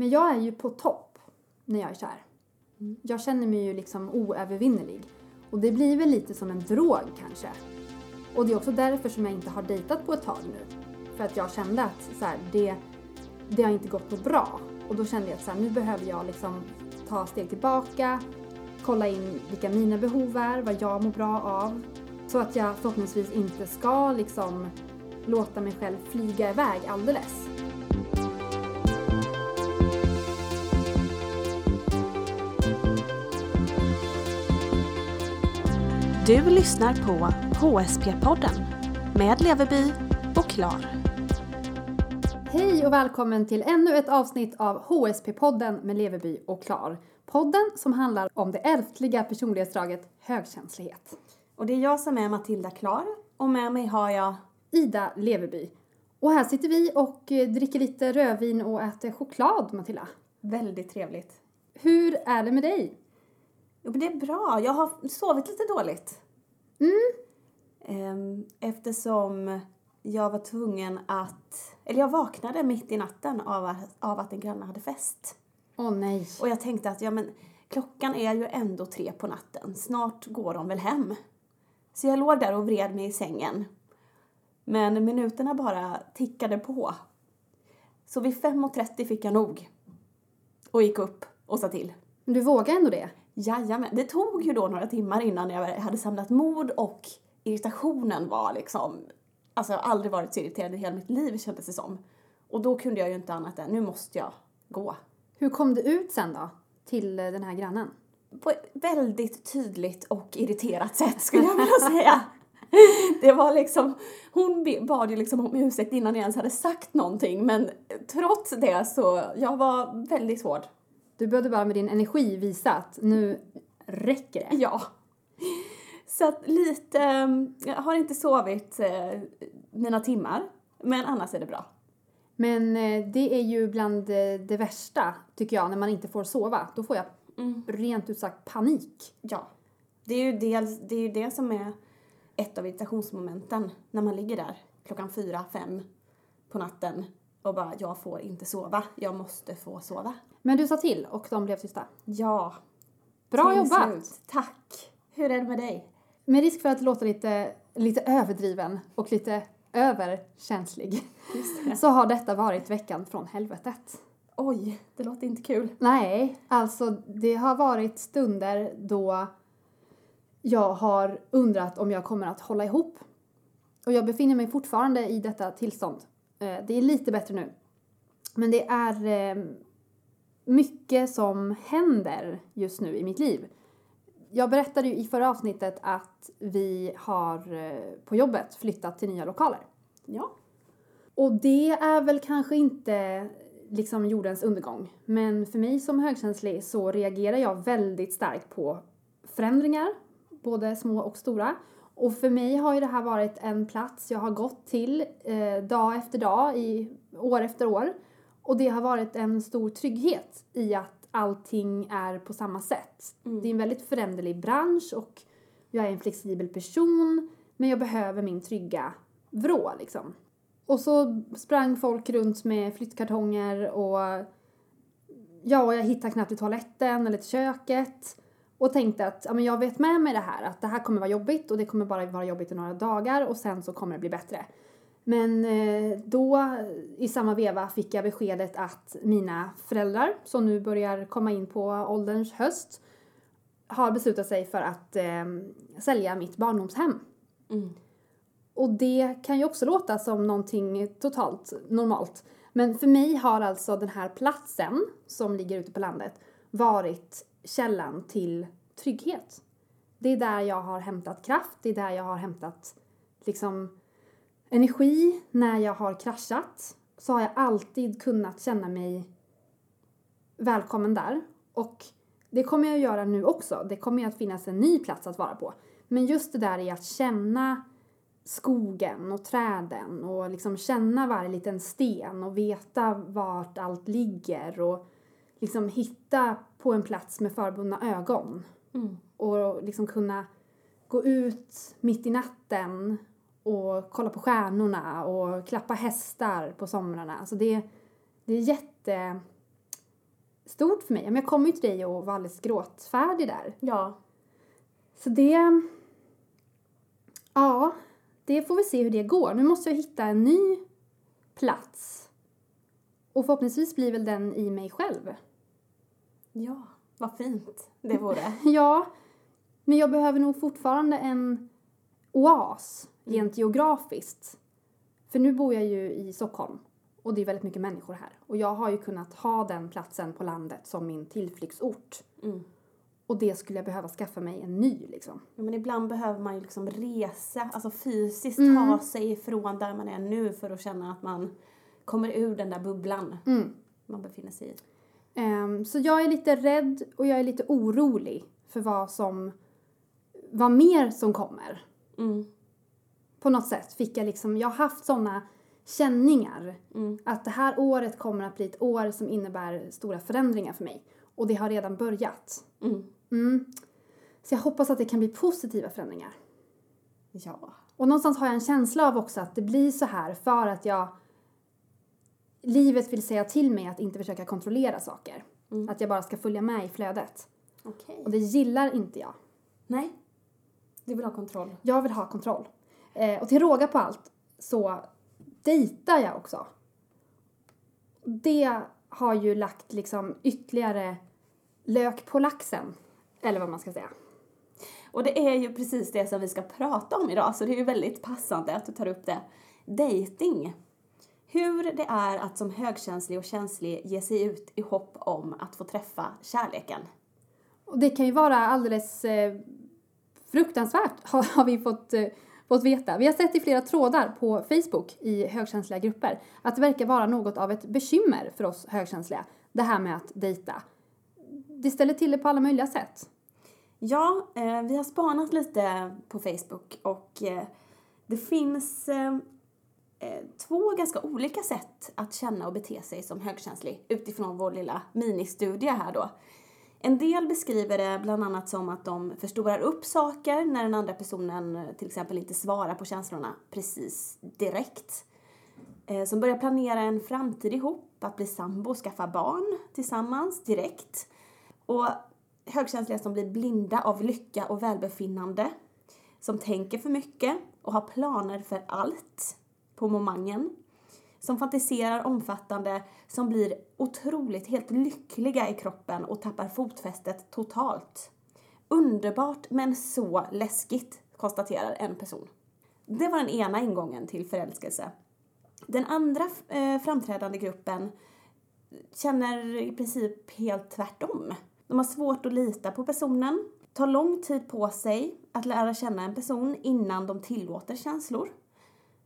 Men jag är ju på topp när jag är kär. Jag känner mig ju liksom oövervinnerlig. Och det blir väl lite som en drog kanske. Och det är också därför som jag inte har dejtat på ett tag nu. För att jag kände att så här, det, det har inte gått något bra. Och då kände jag att så här, nu behöver jag liksom ta steg tillbaka, kolla in vilka mina behov är, vad jag mår bra av. Så att jag förhoppningsvis inte ska liksom låta mig själv flyga iväg alldeles. Du lyssnar på HSP-podden med Leverby och Klar. Hej och välkommen till ännu ett avsnitt av HSP-podden med Leverby och Klar. Podden som handlar om det ärftliga personlighetsdraget högkänslighet. Och det är jag som är Matilda Klar och med mig har jag Ida Leverby. Och här sitter vi och eh, dricker lite rödvin och äter choklad, Matilda. väldigt trevligt. Hur är det med dig? Jo, men det är bra. Jag har sovit lite dåligt. Mm. Eftersom jag var tvungen att... Eller jag vaknade mitt i natten av att, av att en granne hade fest. Åh nej. Och jag tänkte att ja, men, klockan är ju ändå tre på natten. Snart går de väl hem. Så jag låg där och vred mig i sängen. Men minuterna bara tickade på. Så vid 5.30 fick jag nog. Och gick upp och sa till. Men du vågar ändå det? Jajamän, det tog ju då några timmar innan jag hade samlat mod och irritationen var liksom, alltså jag har aldrig varit så irriterad i hela mitt liv kändes det som. Och då kunde jag ju inte annat än, nu måste jag gå. Hur kom det ut sen då? Till den här grannen? På ett väldigt tydligt och irriterat sätt skulle jag vilja säga. Det var liksom, hon bad ju liksom om ursäkt innan jag ens hade sagt någonting men trots det så, jag var väldigt hård. Du behövde bara med din energi visa att nu räcker det. Ja. Så att lite, ehm, jag har inte sovit eh, mina timmar, men annars är det bra. Men eh, det är ju bland eh, det värsta, tycker jag, när man inte får sova. Då får jag rent ut sagt panik. Ja. Det är ju dels, det, är ju det som är ett av irritationsmomenten när man ligger där klockan fyra, fem på natten och bara jag får inte sova, jag måste få sova. Men du sa till och de blev tysta. Ja. Bra till jobbat! slut. Tack! Hur är det med dig? Med risk för att låta lite, lite överdriven och lite överkänslig så har detta varit veckan från helvetet. Oj, det låter inte kul. Nej, alltså det har varit stunder då jag har undrat om jag kommer att hålla ihop. Och jag befinner mig fortfarande i detta tillstånd. Eh, Det är lite bättre nu. Men det är eh, mycket som händer just nu i mitt liv. Jag berättade ju i förra avsnittet att vi har eh, på jobbet flyttat till nya lokaler. Ja. Och det är väl kanske inte liksom jordens undergång. Men för mig som högkänslig så reagerar jag väldigt starkt på förändringar, både små och stora. Och för mig har ju det här varit en plats jag har gått till eh, dag efter dag, i, år efter år. Och det har varit en stor trygghet i att allting är på samma sätt. Det är en väldigt föränderlig bransch och jag är en flexibel person men jag behöver min trygga vrå liksom. Och så sprang folk runt med flyttkartonger och ja, jag hittade knappt till toaletten eller till köket och tänkte att ja, men jag vet med mig det här, att det här kommer vara jobbigt och det kommer bara vara jobbigt i några dagar och sen så kommer det bli bättre. Men eh, då i samma veva fick jag beskedet att mina föräldrar, som nu börjar komma in på ålderns höst, har beslutat sig för att eh, sälja mitt barndomshem. Och det kan ju också låta som någonting totalt normalt. Men för mig har alltså den här platsen som ligger ute på landet varit källan till trygghet. Det är där jag har hämtat kraft, det är där jag har hämtat liksom energi. När jag har kraschat så har jag alltid kunnat känna mig välkommen där. Och det kommer jag att göra nu också. Det kommer ju att finnas en ny plats att vara på. Men just det där i att känna skogen och träden och liksom känna varje liten sten och veta vart allt ligger och liksom hitta på en plats med förbundna ögon. Och liksom kunna gå ut mitt i natten och kolla på stjärnorna och klappa hästar på somrarna. Alltså det, det är jätte, stort för mig. Men jag kom ju till dig och var alldeles gråtfärdig där. Ja. Så det... Ja, det får vi se hur det går. Nu måste jag hitta en ny plats. Och förhoppningsvis blir väl den i mig själv. Ja, vad fint det vore. Ja, men jag behöver nog fortfarande en oas rent geografiskt. För nu bor jag ju i Stockholm och det är väldigt mycket människor här. Och jag har ju kunnat ha den platsen på landet som min tillflyktsort. Mm. Och det skulle jag behöva skaffa mig en ny liksom. Ja, men ibland behöver man ju liksom resa, alltså fysiskt Mm. ta sig ifrån där man är nu för att känna att man kommer ur den där bubblan Mm. man befinner sig i. Ehm, så jag är lite rädd och jag är lite orolig för vad som, vad mer som kommer. Mm. På något sätt fick jag liksom, jag har haft sådana känningar Mm. att det här året kommer att bli ett år som innebär stora förändringar för mig. Och det har redan börjat. Mm. Mm. Så jag hoppas att det kan bli positiva förändringar. Ja. Och någonstans har jag en känsla av också att det blir så här för att jag livet vill säga till mig att inte försöka kontrollera saker. Mm. Att jag bara ska följa med i flödet. Okej. Och det gillar inte jag. Nej. Du vill ha kontroll. Jag vill ha kontroll. Eh, och till råga på allt så dejtar jag också. Det har ju lagt liksom ytterligare lök på laxen. Eller vad man ska säga. Och det är ju precis det som vi ska prata om idag, så det är ju väldigt passande att du tar upp det. Dating. Hur det är att som högkänslig och känslig ge sig ut i hopp om att få träffa kärleken. Och det kan ju vara alldeles eh, fruktansvärt har, vi fått, eh, fått veta. Vi har sett i flera trådar på Facebook i högkänsliga grupper att det verkar vara något av ett bekymmer för oss högkänsliga. Det här med att dejta. Det ställer till det på alla möjliga sätt. Ja, eh, vi har spanat lite på Facebook och eh, det finns eh, Eh, två ganska olika sätt att känna och bete sig som högkänslig utifrån vår lilla ministudie här då. En del beskriver det bland annat som att de förstorar upp saker när den andra personen eh, till exempel inte svarar på känslorna precis direkt. Eh, som börjar planera en framtid ihop, att bli sambo och skaffa barn tillsammans direkt. Och högkänsliga som blir blinda av lycka och välbefinnande. Som tänker för mycket och har planer för allt på momangen. Som fantiserar omfattande, som blir otroligt helt lyckliga i kroppen och tappar fotfästet totalt. Underbart men så läskigt, konstaterar en person. Det var den ena ingången till förälskelse. Den andra eh, framträdande gruppen känner i princip helt tvärtom. De har svårt att lita på personen, tar lång tid på sig att lära känna en person innan de tillåter känslor.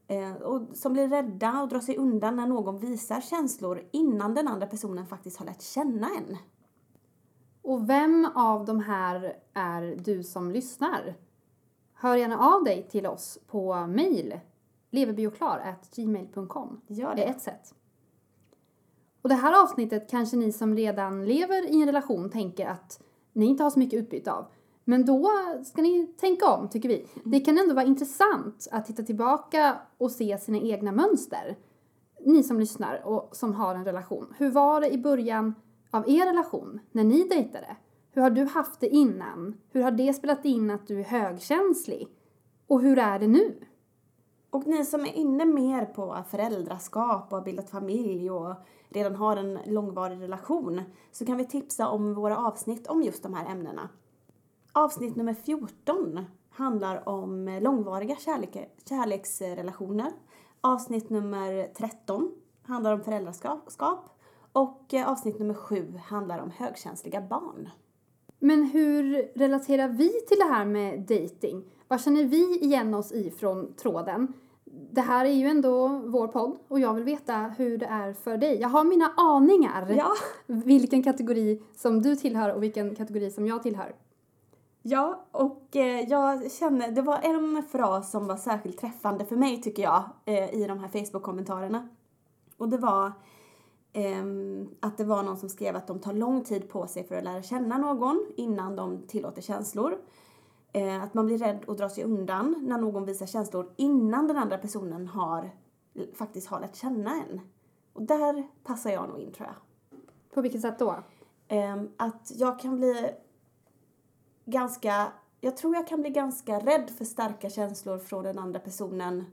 Eh, och som blir rädda och drar sig undan när någon visar känslor innan den andra personen faktiskt har lärt känna en. Och vem av de här är du som lyssnar? Hör gärna av dig till oss på mail leverbioklar.gmail.com Gör Det är ett sätt. Och det här avsnittet kanske ni som redan lever i en relation tänker att ni inte har så mycket utbyte av. Men då ska ni tänka om, tycker vi. Det kan ändå vara intressant att titta tillbaka och se sina egna mönster. Ni som lyssnar och som har en relation. Hur var det i början av er relation, när ni dejtade? Hur har du haft det innan? Hur har det spelat in att du är högkänslig? Och hur är det nu? Och ni som är inne mer på föräldraskap och har bildat familj och redan har en långvarig relation så kan vi tipsa om våra avsnitt om just de här ämnena. Avsnitt nummer 14 handlar om långvariga kärlek, kärleksrelationer. Avsnitt nummer 13 handlar om föräldraskap och eh, avsnitt nummer 7 handlar om högkänsliga barn. Men hur relaterar vi till det här med dating? Vad känner vi igen oss i från tråden? Det här är ju ändå vår podd och jag vill veta hur det är för dig. Jag har mina aningar Ja, vilken kategori som du tillhör och vilken kategori som jag tillhör. Ja, och eh, jag känner, det var en fras som var särskilt träffande för mig tycker jag eh, i de här Facebook-kommentarerna. Och det var ehm, att det var någon som skrev att de tar lång tid på sig för att lära känna någon innan de tillåter känslor. Eh, att man blir rädd och drar sig undan när någon visar känslor innan den andra personen har faktiskt har lärt känna en. Och där passar jag nog in tror jag. På vilket sätt då? Ehm, att jag kan bli ganska, jag tror jag kan bli ganska rädd för starka känslor från den andra personen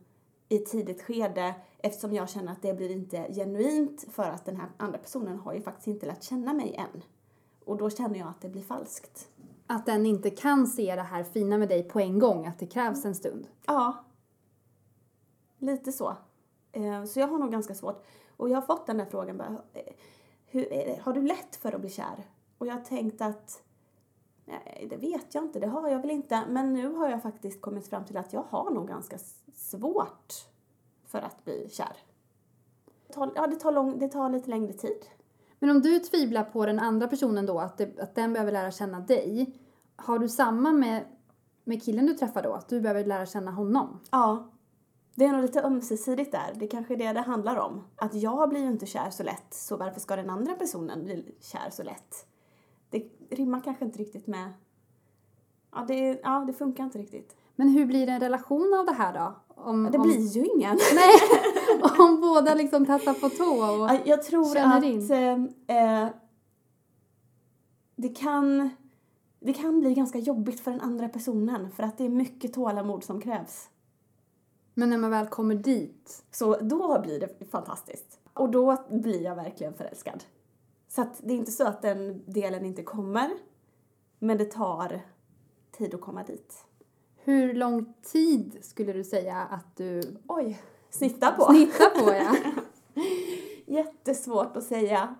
i tidigt skede eftersom jag känner att det blir inte genuint för att den här andra personen har ju faktiskt inte lärt känna mig än. Och då känner jag att det blir falskt. Att den inte kan se det här fina med dig på en gång, att det krävs en stund. Ja. Lite så. Eh, Så jag har nog ganska svårt. Och jag har fått den där frågan bara, eh, hur, det- har du lätt för att bli kär? Och jag har tänkt att, nej det vet jag inte, det har jag väl inte. Men nu har jag faktiskt kommit fram till att jag har nog ganska svårt för att bli kär. Det tar, ja, det tar, lång, det tar lite längre tid. Men om du tvivlar på den andra personen då, att, det, att den behöver lära känna dig, har du samma med, med killen du träffar då? Att du behöver lära känna honom? Ja. Det är nog lite ömsesidigt där. Det kanske är det det handlar om. Att jag blir ju inte kär så lätt, så varför ska den andra personen bli kär så lätt? Det rimmar kanske inte riktigt med... Ja, det, ja, det funkar inte riktigt. Men hur blir det en relation av det här då? Om, Det om, blir ju ingen. Nej, om båda liksom tassar på tå och... Ja, Jag tror att in. eh, eh, det kan det kan bli ganska jobbigt för den andra personen för att det är mycket tålamod som krävs. Men när man väl kommer dit, Så då blir det fantastiskt. Och då blir jag verkligen förälskad. Så att det är inte så att den delen inte kommer, men det tar tid att komma dit. hur lång tid skulle du säga att du Oj, snitta på. snittar på? Ja? Jättesvårt att säga.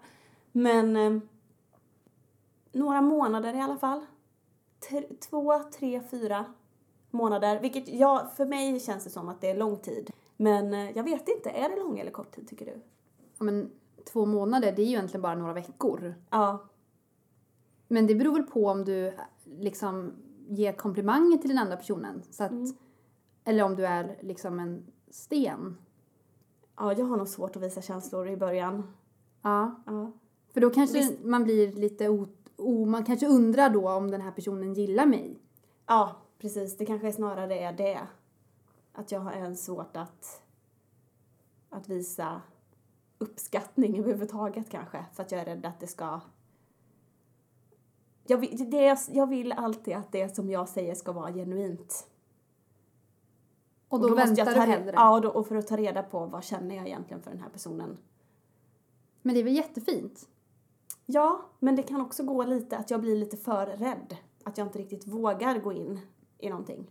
Men eh, några månader i alla fall. T- två, tre, fyra månader. Vilket jag, för mig känns det som att det är lång tid. Men eh, jag vet inte, är det lång eller kort tid tycker du? Ja, men två månader, det är ju egentligen bara några veckor. Ja, Men det beror väl på om du liksom ger komplimanger till den andra personen. Så att, Mm. Eller om du är liksom en sten. ja, jag har nog svårt att visa känslor i början. Ja. Ja. För då kanske Visst. man blir lite o, o... Man kanske undrar då om den här personen gillar mig. Ja, precis. Det kanske snarare är det. Att jag har en svårt att, att visa uppskattning överhuvudtaget kanske. För att jag är rädd att det ska... Jag vill, det, jag vill alltid att det som jag säger ska vara genuint. Och då, måste väntar jag du ta hellre. Ja, och, då, och för att ta reda på vad känner jag egentligen för den här personen. Men det är väl jättefint? Ja, men det kan också gå lite att jag blir lite för rädd. Att jag inte riktigt vågar gå in i någonting.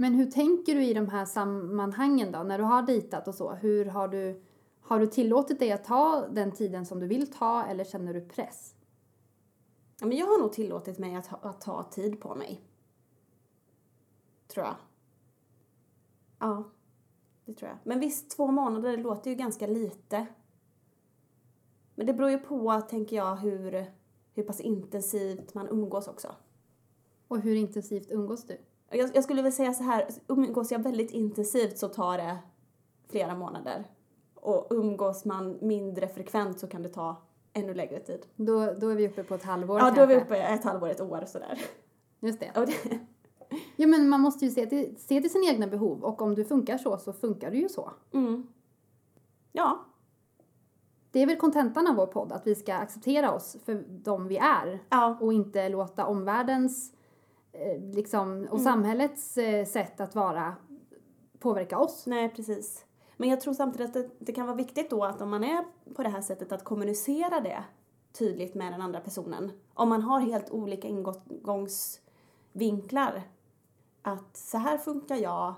Men hur tänker du i de här sammanhangen då? När du har dejtat och så. Hur har du... Har du tillåtit dig att ta den tiden som du vill ta eller känner du press? Ja, men jag har nog tillåtit mig att, att ta tid på mig. Tror jag. Ja, det tror jag. Men visst, två månader det låter ju ganska lite. Men det beror ju på, tänker jag, hur, hur pass intensivt man umgås också. Och hur intensivt umgås du? Jag, jag skulle väl säga så här, umgås jag väldigt intensivt så tar det flera månader. Och umgås man mindre frekvent så kan det ta ännu längre tid. Då, då är vi uppe på ett halvår Ja, då är vi kanske. uppe ett halvår, ett år sådär. Just det. Och det Ja, men man måste ju se till, se till sina egna behov och om du funkar så, så funkar du ju så. mm. Ja, Det är väl kontentan av vår podd, att vi ska acceptera oss för de vi är ja, och inte låta omvärldens liksom, och samhällets eh, sätt att vara påverka oss. nej precis. Men jag tror samtidigt att det, det kan vara viktigt då att om man är på det här sättet att kommunicera det tydligt med den andra personen. Om man har helt olika ingångsvinklar. Att så här funkar jag,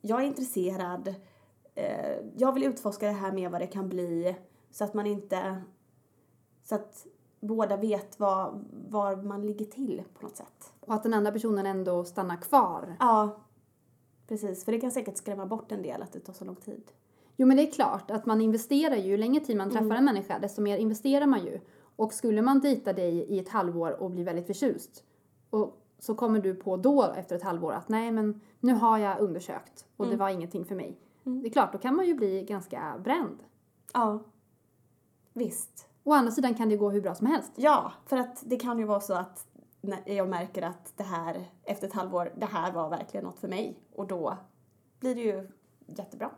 jag är intresserad, eh, jag vill utforska det här med vad det kan bli. Så att man inte, så att båda vet vad, var man ligger till på något sätt. Och att den andra personen ändå stannar kvar. Ja, precis. För det kan säkert skrämma bort en del att det tar så lång tid. Jo men det är klart att man investerar ju, ju längre tid man träffar en människa desto mer investerar man ju. Och skulle man dejta dig i ett halvår och bli väldigt förtjust och så kommer du på då efter ett halvår att nej men nu har jag undersökt och det var ingenting för mig. Det är klart, då kan man ju bli ganska bränd. Ja, visst. Å andra sidan kan det gå hur bra som helst. Ja, för att det kan ju vara så att jag märker att det här, efter ett halvår, det här var verkligen något för mig. Och då blir det ju jättebra,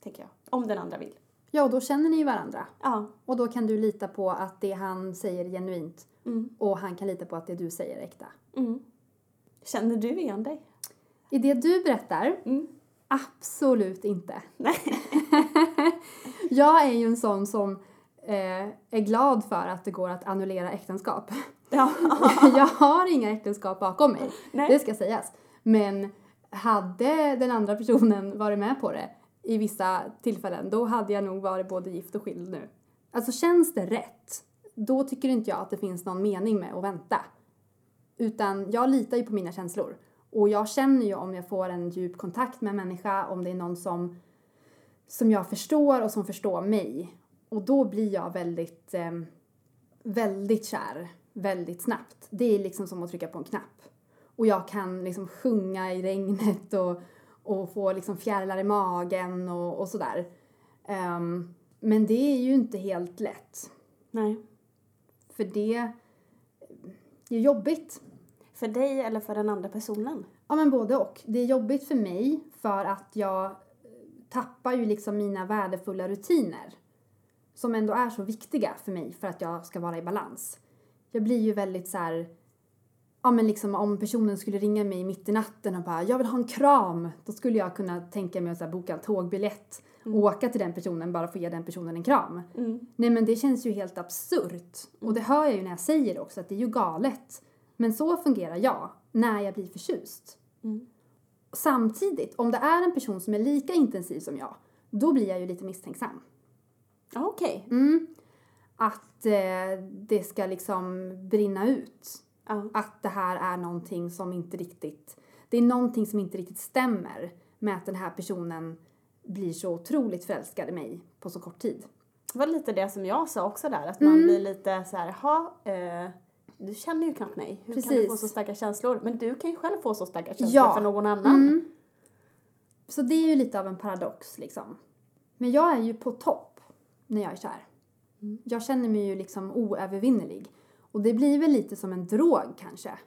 tänker jag. Om den andra vill. Ja, och då känner ni ju varandra. Ja. Och då kan du lita på att det han säger är genuint Mm. och han kan lita på att det du säger är äkta. Mm. Känner du igen dig? I det du berättar, Mm. absolut inte. Nej. Jag är ju en sån som eh, är glad för att det går att annullera äktenskap. Ja. jag har inga äktenskap bakom mig, Nej. det ska sägas. Men hade den andra personen varit med på det i vissa tillfällen, då hade jag nog varit både gift och skild nu. Alltså känns det rätt, då tycker inte jag att det finns någon mening med att vänta. Utan jag litar ju på mina känslor. Och jag känner ju om jag får en djup kontakt med en människa, om det är någon som, som jag förstår och som förstår mig. Och då blir jag väldigt, eh, väldigt kär, väldigt snabbt. Det är liksom som att trycka på en knapp. Och jag kan liksom sjunga i regnet och, och få liksom fjärilar i magen och, och sådär. Ehm, men det är ju inte helt lätt. Nej. För det är jobbigt. För dig eller för den andra personen? Ja, men både och. Det är jobbigt för mig för att jag tappar ju liksom mina värdefulla rutiner som ändå är så viktiga för mig för att jag ska vara i balans. Jag blir ju väldigt så här, ja men liksom om personen skulle ringa mig mitt i natten och bara jag vill ha en kram, då skulle jag kunna tänka mig att så här, boka en tågbiljett och åka till den personen bara för att ge den personen en kram. Mm. Nej men det känns ju helt absurt. Och det hör jag ju när jag säger det också, att det är ju galet. Men så fungerar jag när jag blir förtjust. Mm. Samtidigt, om det är en person som är lika intensiv som jag, då blir jag ju lite misstänksam. Okej. Mm. Att eh, det ska liksom brinna ut. Ja. Att det här är någonting som inte riktigt, det är någonting som inte riktigt stämmer med att den här personen blir så otroligt förälskad i mig på så kort tid. Det var lite det som jag sa också där, att man blir lite så här, jaha, eh, du känner ju knappt mig. Hur kan du Precis. få så starka känslor? Men du kan ju själv få så starka känslor Ja. för någon annan. Mm. Så det är ju lite av en paradox liksom. Men jag är ju på topp när jag är kär. Jag känner mig ju liksom oövervinnerlig. Och det blir väl lite som en drog kanske.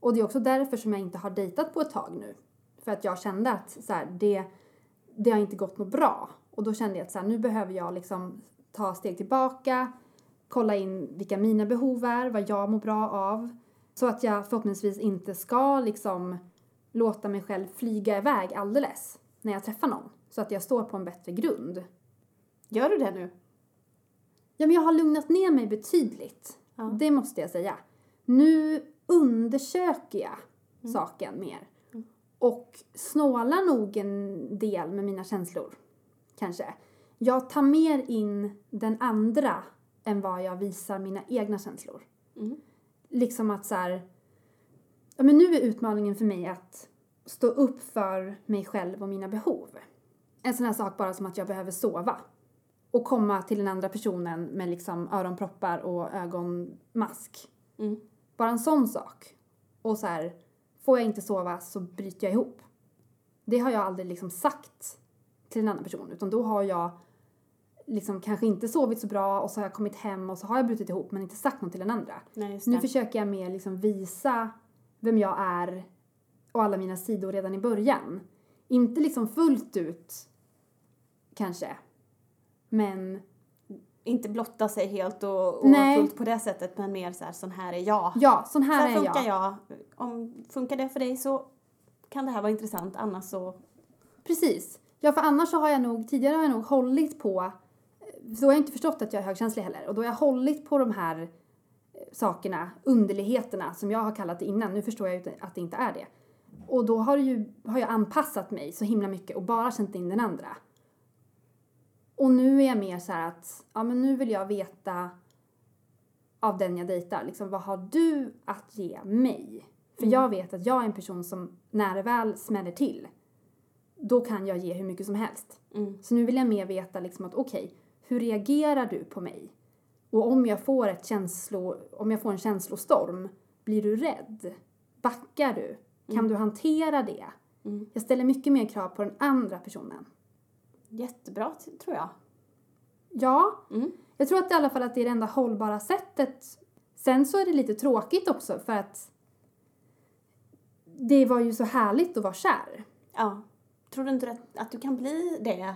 Och det är också därför som jag inte har dejtat på ett tag nu. För att jag kände att så här, det, det har inte gått något bra. Och då kände jag att så här, nu behöver jag liksom ta steg tillbaka, kolla in vilka mina behov är, vad jag mår bra av. Så att jag förhoppningsvis inte ska liksom låta mig själv flyga iväg alldeles när jag träffar någon. Så att jag står på en bättre grund. Gör du det nu? Ja, men jag har lugnat ner mig betydligt. Ja. Det måste jag säga. Nu undersöker jag saken mer. Och snålar nog en del med mina känslor. Kanske. Jag tar mer in den andra än vad jag visar mina egna känslor. Mm. Liksom att så här, ja men nu är utmaningen för mig att stå upp för mig själv och mina behov. En sån här sak bara som att jag behöver sova. Och komma till den andra personen med liksom öronproppar och ögonmask. Mm. Bara en sån sak. Och så här, får jag inte sova så bryter jag ihop. Det har jag aldrig liksom sagt till en annan person utan då har jag liksom kanske inte sovit så bra och så har jag kommit hem och så har jag brutit ihop men inte sagt något till den andra. Nej, Nu försöker jag mer liksom visa vem jag är och alla mina sidor redan i början. Inte liksom fullt ut, kanske. Men Inte blotta sig helt och, och fullt på det sättet, men mer så här, sån här är jag. ja, sån så här, här är funkar jag. jag. Om funkar det för dig så kan det här vara intressant, annars så... Precis. Ja, för annars så har jag nog, tidigare har jag nog hållit på, så har jag inte förstått att jag är högkänslig heller. Och då har jag hållit på de här eh, sakerna, underligheterna som jag har kallat det innan. Nu förstår jag ju att det inte är det. Och då har, ju, har jag anpassat mig så himla mycket och bara känt in den andra. Och nu är jag mer så här att, ja men nu vill jag veta av den jag dejtar, liksom vad har du att ge mig? För jag vet att jag är en person som, när det väl smäller till, då kan jag ge hur mycket som helst. Mm. Så nu vill jag mer veta liksom att okej, hur reagerar du på mig? Och om jag får ett känslo, om jag får en känslostorm, blir du rädd? Backar du? Kan du hantera det? Mm. Jag ställer mycket mer krav på den andra personen. Jättebra, tror jag. Ja, Mm. jag tror att i alla fall att det är det enda hållbara sättet. Sen så är det lite tråkigt också för att det var ju så härligt att vara kär. Ja. Tror du inte att, att du kan bli det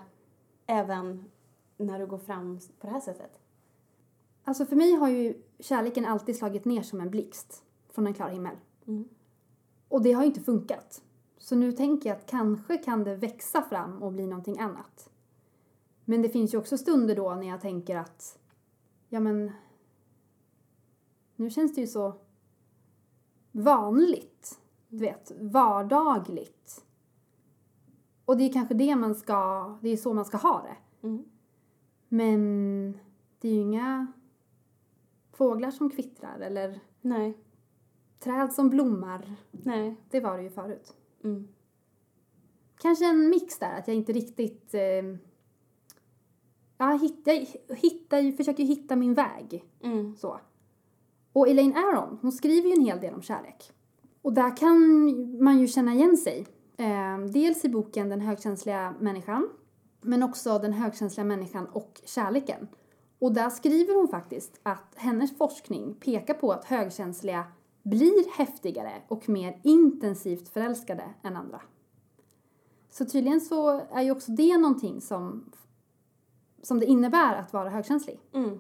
även när du går fram på det här sättet? Alltså för mig har ju kärleken alltid slagit ner som en blixt från en klar himmel. Mm. Och det har ju inte funkat. Så nu tänker jag att kanske kan det växa fram och bli någonting annat. Men det finns ju också stunder då när jag tänker att, ja men, nu känns det ju så vanligt. Du vet, vardagligt. Och det är kanske det man ska, det är så man ska ha det. Mm. Men det är ju inga fåglar som kvittrar eller Nej. träd som blommar. Nej. Det var det ju förut. Mm. Kanske en mix där, att jag inte riktigt... Eh, jag, hittar, jag hittar, försöker hitta min väg. Mm. Så. Och Elaine Aron, hon skriver ju en hel del om kärlek. Och där kan man ju känna igen sig. Eh, dels i boken Den högkänsliga människan, men också Den högkänsliga människan och kärleken. Och där skriver hon faktiskt att hennes forskning pekar på att högkänsliga blir häftigare och mer intensivt förälskade än andra. Så tydligen så är ju också det någonting som, som det innebär att vara högkänslig. Mm.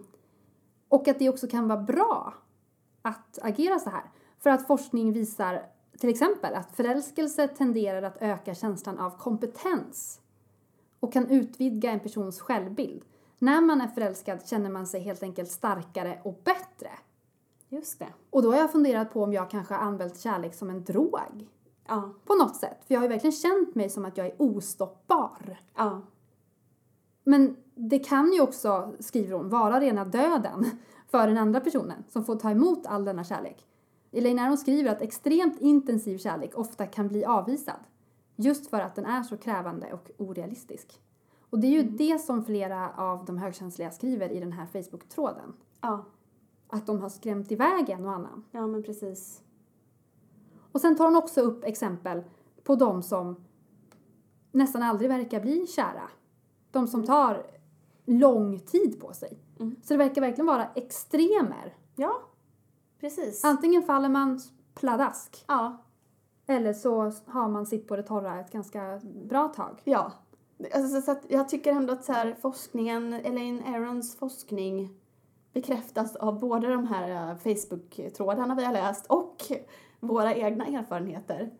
Och att det också kan vara bra att agera så här. För att forskning visar till exempel att förälskelse tenderar att öka känslan av kompetens och kan utvidga en persons självbild. När man är förälskad känner man sig helt enkelt starkare och bättre. Just det. Och då har jag funderat på om jag kanske har använt kärlek som en drog. Ja. På något sätt. För jag har ju verkligen känt mig som att jag är ostoppbar. Ja. Men det kan ju också, skriver hon, vara rena döden för den andra personen som får ta emot all denna kärlek. Elaine Aron skriver att extremt intensiv kärlek ofta kan bli avvisad. Just för att den är så krävande och orealistisk. Och det är ju det som flera av de högkänsliga skriver i den här Facebook-tråden. Ja. Att de har skrämt iväg en och annan. Ja, men precis. Och sen tar hon också upp exempel på de som nästan aldrig verkar bli kära. De som tar lång tid på sig. Mm. Så det verkar verkligen vara extremer. Ja, precis. Antingen faller man pladask Ja. eller så har man sitt på det torra ett ganska bra tag. Ja. Alltså, så jag tycker ändå att så här, forskningen, Elaine Arons forskning bekräftas av både de här eh, Facebook-trådarna vi har läst och våra egna erfarenheter.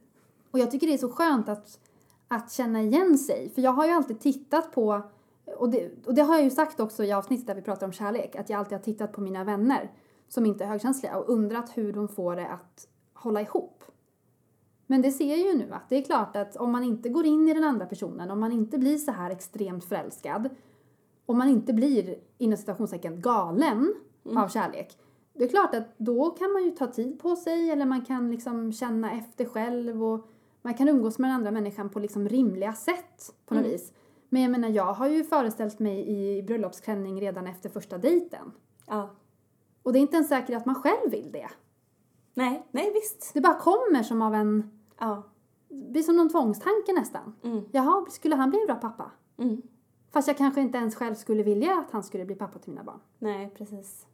Och jag tycker det är så skönt att, att känna igen sig. För jag har ju alltid tittat på, och det, och det har jag ju sagt också i avsnittet där vi pratar om kärlek, att jag alltid har tittat på mina vänner som inte är högkänsliga och undrat hur de får det att hålla ihop. Men det ser jag ju nu att det är klart att om man inte går in i den andra personen, om man inte blir så här extremt förälskad, om man inte blir inom citationstecken galen av kärlek, det är klart att då kan man ju ta tid på sig eller man kan liksom känna efter själv och man kan umgås med den andra människan på liksom rimliga sätt på något vis. Men jag menar, jag har ju föreställt mig i bröllopsklänning redan efter första dejten. Ja. Och det är inte ens säkert att man själv vill det. Nej, nej visst. Det bara kommer som av en, Ja. det blir som någon tvångstanke nästan. Mm. Jaha, skulle han bli en bra pappa? Mm. Fast jag kanske inte ens själv skulle vilja att han skulle bli pappa till mina barn. Nej, precis.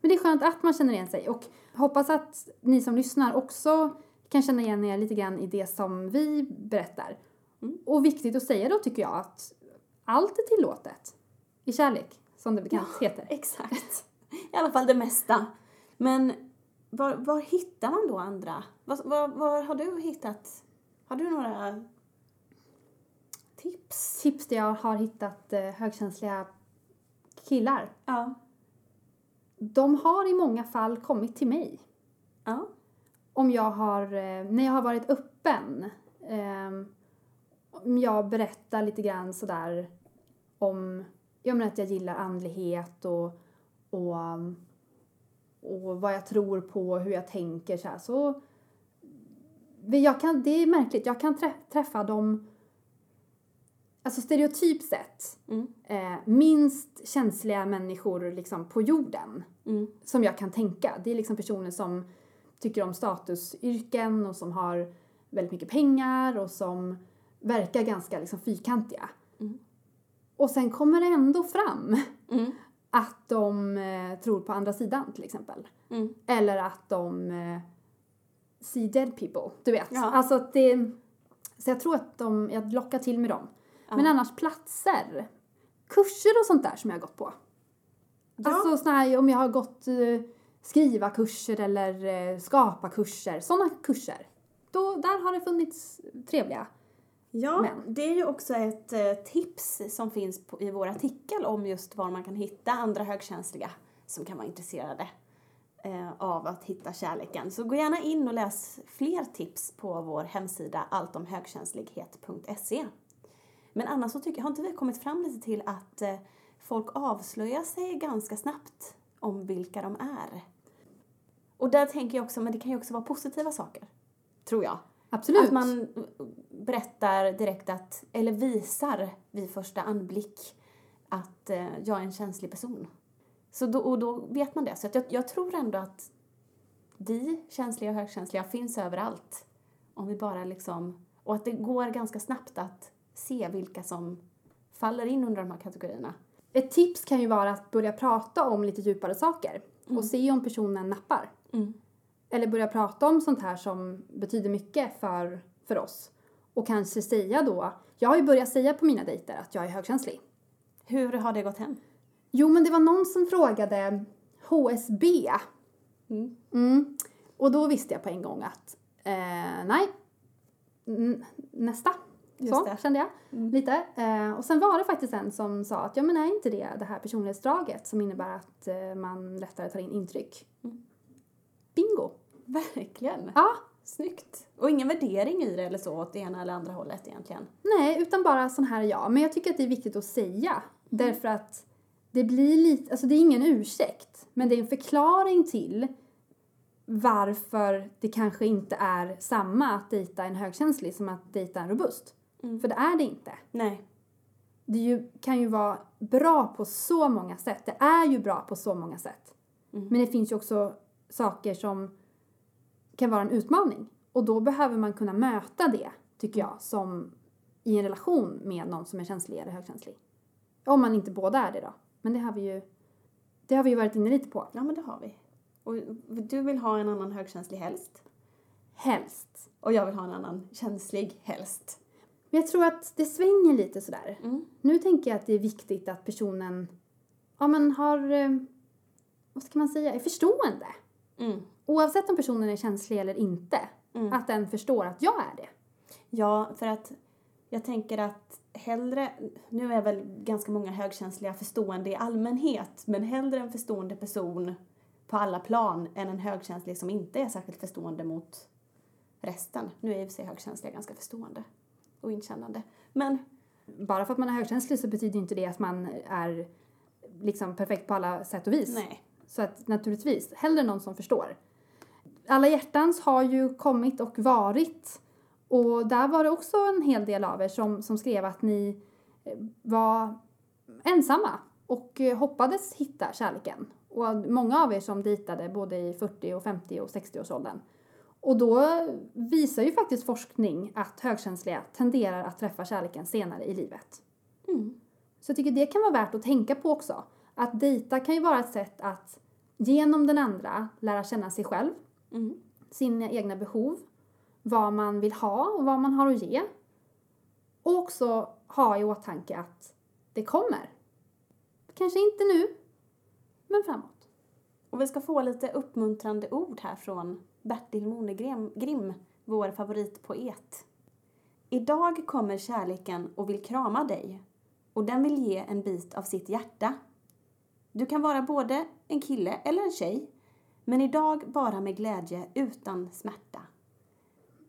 Men det är skönt att man känner igen sig och hoppas att ni som lyssnar också kan känna igen er lite grann i det som vi berättar. Och viktigt att säga då tycker jag att allt är tillåtet i kärlek, som det bekant heter. Exakt. I alla fall det mesta. Men var, var hittar man då andra? Var, var, var har du hittat? Har du några tips? Tips där jag har hittat eh, högkänsliga killar. Ja. De har i många fall kommit till mig. Ja. om jag har, eh, när jag har varit öppen, eh, om jag berättar lite grann sådär om, jag menar att jag gillar andlighet och, och, och vad jag tror på, hur jag tänker så här, så jag kan, det är märkligt, jag kan trä, träffa dem, alltså stereotypt sett, Mm. eh, minst känsliga människor liksom på jorden Mm. som jag kan tänka. Det är liksom personer som tycker om statusyrken och som har väldigt mycket pengar och som verkar ganska liksom fyrkantiga. Mm. Och sen kommer det ändå fram Mm. att de eh, tror på andra sidan till exempel. Mm. Eller att de eh, see dead people, du vet. Ja. Alltså att det, så jag tror att de, jag lockar till med dem. Men annars platser kurser och sånt där som jag har gått på. Ja. Alltså såna här, om jag har gått eh, skriva kurser eller eh, skapa kurser, sådana kurser. Då, där har det funnits trevliga. Ja, Men- det är ju också ett eh, tips som finns på, i vår artikel om just var man kan hitta andra högkänsliga som kan vara intresserade eh, av att hitta kärleken. Så gå gärna in och läs fler tips på vår hemsida alltomhögkänslighet.se. Men annars så tycker har inte vi kommit fram lite till att eh, folk avslöjar sig ganska snabbt om vilka de är. Och där tänker jag också, men det kan ju också vara positiva saker. Tror jag. Absolut. Att man berättar direkt att, eller visar vid första anblick att eh, jag är en känslig person. Så då, och då vet man det. Så att jag, jag tror ändå att vi, känsliga och högkänsliga, finns överallt. Om vi bara liksom, och att det går ganska snabbt att se vilka som faller in under de här kategorierna. Ett tips kan ju vara att börja prata om lite djupare saker och se om personen nappar. Mm. Eller börja prata om sånt här som betyder mycket för, för oss. Och kanske säga då, jag har ju börjat säga på mina dejter att jag är högkänslig. Hur har det gått hem? Jo, men det var någon som frågade HSB. Mm. Mm. Och då visste jag på en gång att eh, nej, N- nästa. Just Så det. kände jag Mm. lite. Eh, och sen var det faktiskt en som sa att ja men är inte det det här personlighetsdraget som innebär att eh, man lättare tar in intryck? Mm. Bingo! Verkligen. Ja, Snyggt. Och ingen värdering i det eller så åt det ena eller andra hållet egentligen. nej, utan bara sån här ja. Men jag tycker att det är viktigt att säga. Därför att det blir lite, alltså det är ingen ursäkt. Men det är en förklaring till varför det kanske inte är samma att dejta en högkänslig som att dejta en robust. Mm. För det är det inte. Nej. Det ju, kan ju vara bra på så många sätt. Det är ju bra på så många sätt. Mm. Men det finns ju också saker som kan vara en utmaning. Och då behöver man kunna möta det, tycker jag, som i en relation med någon som är känslig eller högkänslig. Om man inte båda är det då. Men det har vi ju, det har vi ju varit inne lite på. Ja, men det har vi. Och du vill ha en annan högkänslig helst. Helst. Och jag vill ha en annan känslig helst. Men jag tror att det svänger lite sådär. Mm. Nu tänker jag att det är viktigt att personen ja, men har, eh, vad ska man säga, är förstående. Mm. Oavsett om personen är känslig eller inte. Mm. Att den förstår att jag är det. Ja, för att jag tänker att hellre, nu är väl ganska många högkänsliga förstående i allmänhet, men hellre en förstående person på alla plan än en högkänslig som inte är särskilt förstående mot resten. Nu är i och för sig högkänsliga ganska förstående och inkännande. Men Bara för att man är högkänslig så betyder inte det att man är liksom perfekt på alla sätt och vis. nej. Så att naturligtvis, hellre någon som förstår. Alla hjärtans har ju kommit och varit. Och där var det också en hel del av er som, som skrev att ni eh, var ensamma och eh, hoppades hitta kärleken. Och många av er som dejtade både i 40 och 50 och 60 års åldern. Och då visar ju faktiskt forskning att högkänsliga tenderar att träffa kärleken senare i livet. Mm. Så jag tycker det kan vara värt att tänka på också. Att dejta kan ju vara ett sätt att genom den andra lära känna sig själv, Mm. sina egna behov, vad man vill ha och vad man har att ge. Och också ha i åtanke att det kommer. Kanske inte nu, men framåt. Och vi ska få lite uppmuntrande ord här från Bertil Monegrim, Grim, vår favoritpoet. Idag kommer kärleken och vill krama dig och den vill ge en bit av sitt hjärta. Du kan vara både en kille eller en tjej, men idag bara med glädje utan smärta.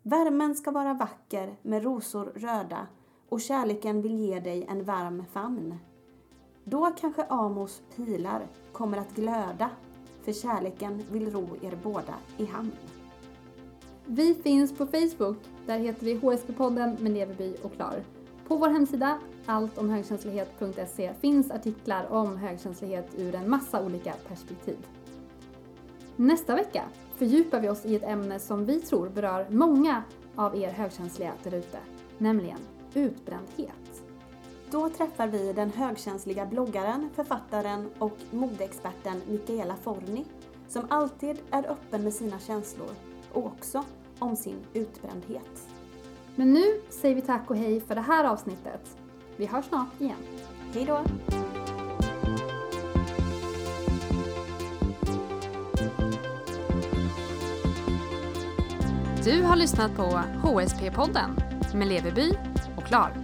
Värmen ska vara vacker med rosor röda och kärleken vill ge dig en varm famn. Då kanske Amos pilar kommer att glöda för kärleken vill ro er båda i hamn. Vi finns på Facebook. Där heter vi HSB-podden med Leverby och Klar. På vår hemsida alltomhögkänslighet.se finns artiklar om högkänslighet ur en massa olika perspektiv. Nästa vecka fördjupar vi oss i ett ämne som vi tror berör många av er högkänsliga därute, nämligen utbrändhet. Då träffar vi den högkänsliga bloggaren, författaren och modeexperten Michaela Forni som alltid är öppen med sina känslor och också om sin utbrändhet. Men nu säger vi tack och hej för det här avsnittet. Vi hörs snart igen. Hej då! Du har lyssnat på HSP-podden med Leveby och Klar.